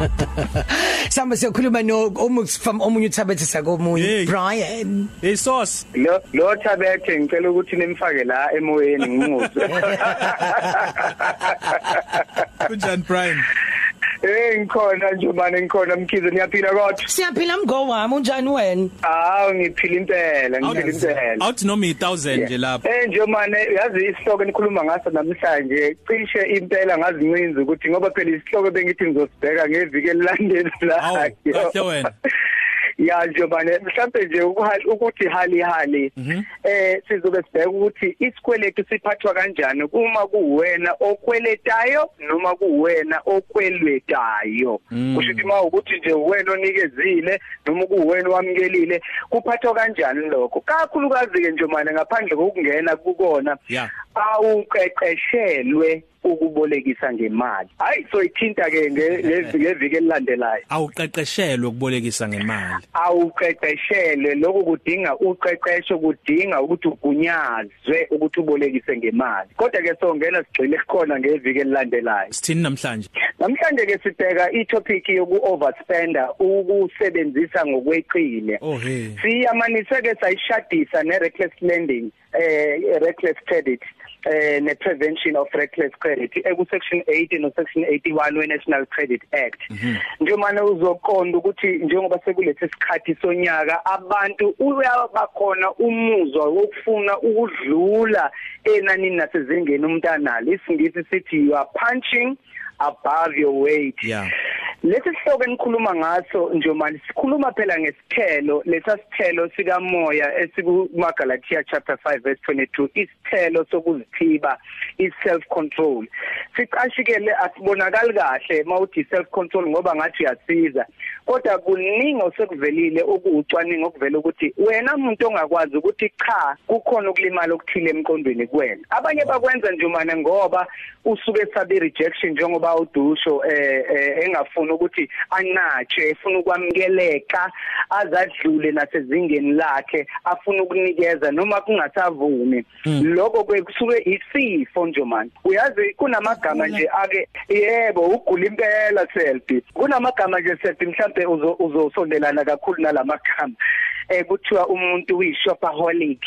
Samba siyakhuluma no Omux from omunye uthabethe sakomunye Hey. Brian. Hey sos lo lo thabethe ngicela ukuthi nimfake la emoyeni ngimuzwe. Kunjani Brian? Eh ngikhona nje manje ngikhona mkhize niyaphila kodwa? Siyaphila mgo wami unjani wena hawu ngiphila impela ngiphila impela. Out noma 1000 nje lapha Eh nje manje yazi isihloko enikhuluma ngaso namhlanje cishe impela ngazincinza ukuthi ngoba phela isihloko bengithi ngizosibheka ngeviki Awu elilandelayo kahle wena. Ya nje manje mhlawumbe nje ukuthi hali hali eh sizobe sibheka ukuthi isikweletu siphathwa kanjani uma kuwena okweletayo noma kuwena okwelwetayo kusho ukuthi mawukuthi nje uwena onikezile noma kuwena owamukelile kuphathwa kanjani lokho? Kakhulukazi ke nje manje ngaphandle kokungena kukona awuqeqeshelwe ukubolekisa ngemali. Hayi so ithinta ke nge- nge- ngeviki elilandelayo. Awuqeqeshelwe ukubolekisa ngemali. Awuqeqeshelwe. Lokho kudinga uqeqesho kudinga ukuthi ugunyazwe ukuthi ubolekise ngemali. Kodwa ke songena sigxile khona ngeviki elilandelayo. Sithini namhlanje? Namhlanje ke sibheka i-topic yoku overspender ukusebenzisa ngokweqile. Oh siyamanise ke sayishadisa ne reckless lending eh reckless credit. Eh ne prevention of reckless credit. Eku section 80 no section 81 we National Credit Act. Njengoba uzoqonda ukuthi njengoba sekulethe isikhathi sonyaka abantu uyabakhona umuzwa wokufuna ukudlula enanini nasezingeni umntanalo. Isingisi sithi you are punching above your weight. Yeah. Lesi sihloko enikhuluma ngaso njengoba sikhuluma phela ngesithelo lesa sithelo sika moya esiku Galatia chapter 5 verse 22 isithelo sokuzithiba is self control siqashikele asibonakali kahle mawuthi self control ngoba ngathi uyasiza. Kodwa kuningi osekuvelile okuucwaningo okuvela ukuthi wena umuntu ongakwazi ukuthi cha kukhona ukulimala okuthile emqondweni kuwena. Abanye bakwenza njumane ngoba usuke sabe rejection njengoba udusho eh eh, engafuni ukuthi anatshe efuna ukwamukeleka azadlule nasezingeni lakhe afuna ukunikeza noma kungasavumi. Lokho kwekusuke isifo njomani uyazi kunamagama nje ake yebo ugula impela selfie. Kunamagama nje selfie mhlambe uzo- uzosondelana kakhulu nalamagama eh kuthiwa umuntu uyishopaholic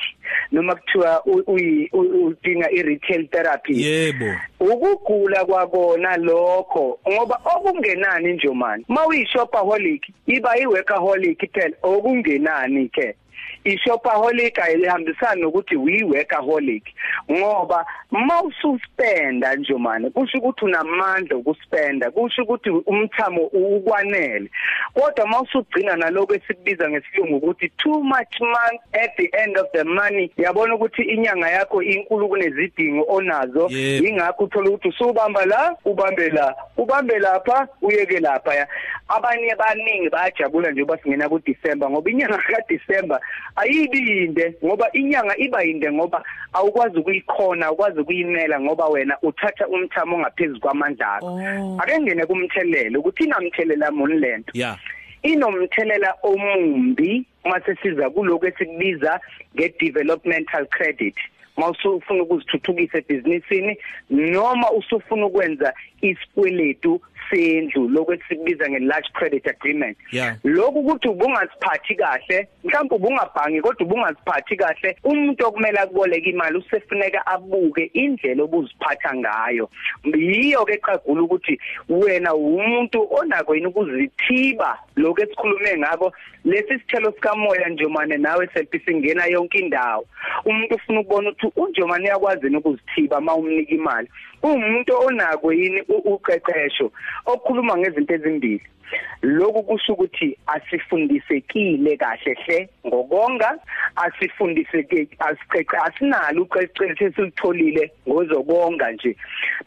noma kuthiwa u- uyi- u- udinga i-retail therapy. Yebo. Ukugula kwakona lokho ngoba okungenani nje manje mawuyishopaholic iba iworkaholic phela okungenani ke ishopaholic ayihambisani nokuthi uyiworkaholic ngoba mawususpenda nje manje kusho ukuthi unamandla okuspenda kusho ukuthi umthamo ukwanele. Kodwa mawusugcina naloko esikubiza ngesilungu ukuthi too much money at the end of the money yabona ukuthi inyanga yakho inkulu kunezidingo onazo. Ingakho uthola ukuthi usubamba la ubambe la ubambe lapha uyeke lapha. Abanye abaningi bayajabula nje basingena ku December ngoba inyanga ka December ayibinde ngoba inyanga iba yinde ngoba awukwazi ukuyikhona awukwazi ukuyimela ngoba wena uthatha umthamo ongaphezulu kwamandla akho. Oh. ake ngene kumthelele ukuthi inamthelela muni lento yeah. Inomthelela omumbi mase siza kuloko esikubiza ngedevelopmental credit. Mawusufuna ukuzithuthukisa ebhizinisini noma usufuna ukwenza isikweletu sendlu lokho esikubiza nge-large credit agreement. Yeah. lokhu ukuthi ubungasiphathi kahle mhlawumbe ubungabhangi kodwa ubungaziphathi kahle umuntu okumele akuboleka imali usefuneka abuke indlela obuziphatha ngayo. Yiyo ke qagula ukuthi wena umuntu onako yini ukuzithiba lokho esikhulume ngako. Lesi sithelo sikamoya njomane nawe selfie singena yonke indawo. Umuntu ufuna ukubona ukuthi unjomane uyakwazi yini ukuzithiba mawumnika imali. Umuntu onako yini u- uqeqesho okukhuluma ngezinto ezimbili. Lokhu kusho ukuthi asifundisekile kahle hle ngokonga asifundiseke asiqeqe asinalo uqeqesho esilitholile ngozokonga nje.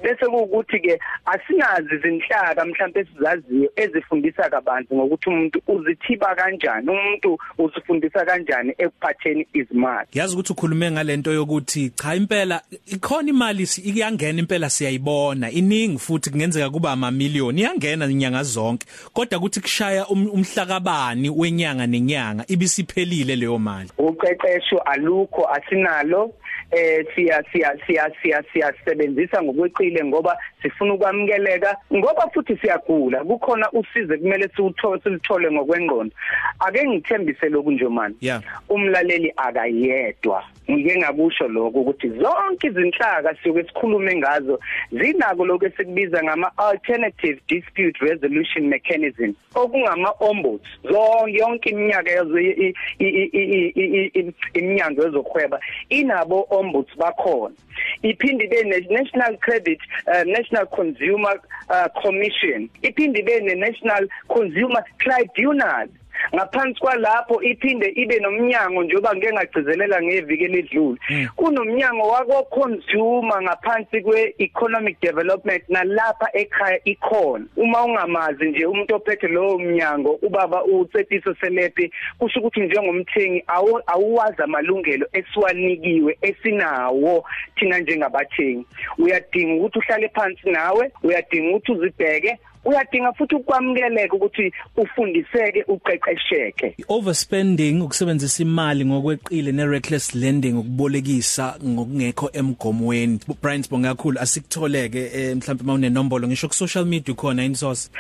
Bese kuukuthi ke asinazi izinhlaka mhlawumbe esizaziyo ezifundisa kabanzi ngokuthi umuntu uzithiba kanjani umuntu uzifundisa kanjani ekuphatheni izimali. Ngiyazi ukuthi ukhulume ngalento yokuthi cha impela ikhona imali si- iyangena impela siyayibona iningi futhi kungenzeka kuba ama million iyangena inyanga zonke. Kodwa ukuthi kushaya um- umhlakabani wenyanga nenyanga ibisiphelile leyo mali. Uqeqesho alukho asinalo eh siya siya siya siya siyasebenzisa ngokweqile ngoba sifuna ukwamukeleka ngoba futhi siyagula. Kukhona usize kumele siwuthole silithole ngokwengqondo. Ake ngithembise lokhu nje manje Yeah. umlaleli akayedwa. Ngike ngakusho lokho ukuthi zonke izinhlaka siyoke sikhulume ngazo zinako lokho esikubiza ngama alternative dispute resolution mechanism okungama ombuds zonke yonke iminyaka yazo i- i- i- i- i- i- iminyango yezokhweba inabo ombuds bakhona. Iphinde ibe ne-national credit uh, national consumer uh, commission. Iphinde ibe ne-national consumer tribunal. Ngaphansi kwalapho iphinde ibe nomnyango njengoba ngeke ngagcizelela ngeviki elidlule. Kunomnyango wako consumer ngaphansi kwe economic development nalapha ekhaya ikhona. Uma ungamazi nje umuntu ophethe lowo mnyango ubaba uCetiso Selepe kusho ukuthi njengomthengi awu- awuwazi amalungelo esiwanikiwe esinawo thina njengabathengi. Uyadinga ukuthi uhlale phansi nawe uyadinga ukuthi uzibheke uyadinga futhi ukwamukeleka ukuthi ufundiseke uqeqesheke. Overspending ukusebenzisa imali ngokweqile ne reckless lending ukubolekisa ngokungekho emgomweni. Brian Sibonga kakhulu asikutholeke eh, mhlawumbe mawune nombolo ngisho ku social media khona insource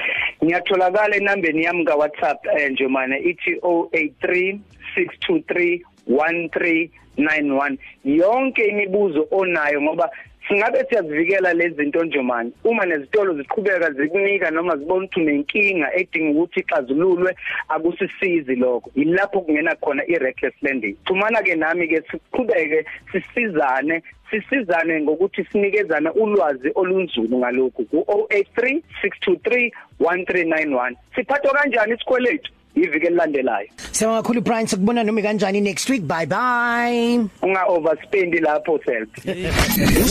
ngiyatholakala enambeni yami ka WhatsApp eh, nje mana ithi 083 623 1391 yonke imibuzo onayo ngoba singabe siyazivikela lezi zinto nje manje uma nezitolo ziqhubeka zikunika noma zibona ukuthi unenkinga edinga ukuthi ixazululwe akusisizi lokho. Yilapho kungena khona i-reckless lending xhumana ke nami ke siqhubeke sisizane sisizane ngokuthi sinikezana ulwazi olunzulu ngalokhu ku-083 623 1391 siphathwa kanjani isikweletu? Iviki elilandelayo. Siyabonga kakhulu Brian sikubona noma kanjani next week. Bye bye. Unga overspend lapho self.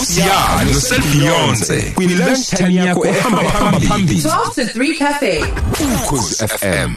Usiyalo selfionce kwini lunch time yakho ehamba phambili. 12 to 3 Cafe. ukhozi FM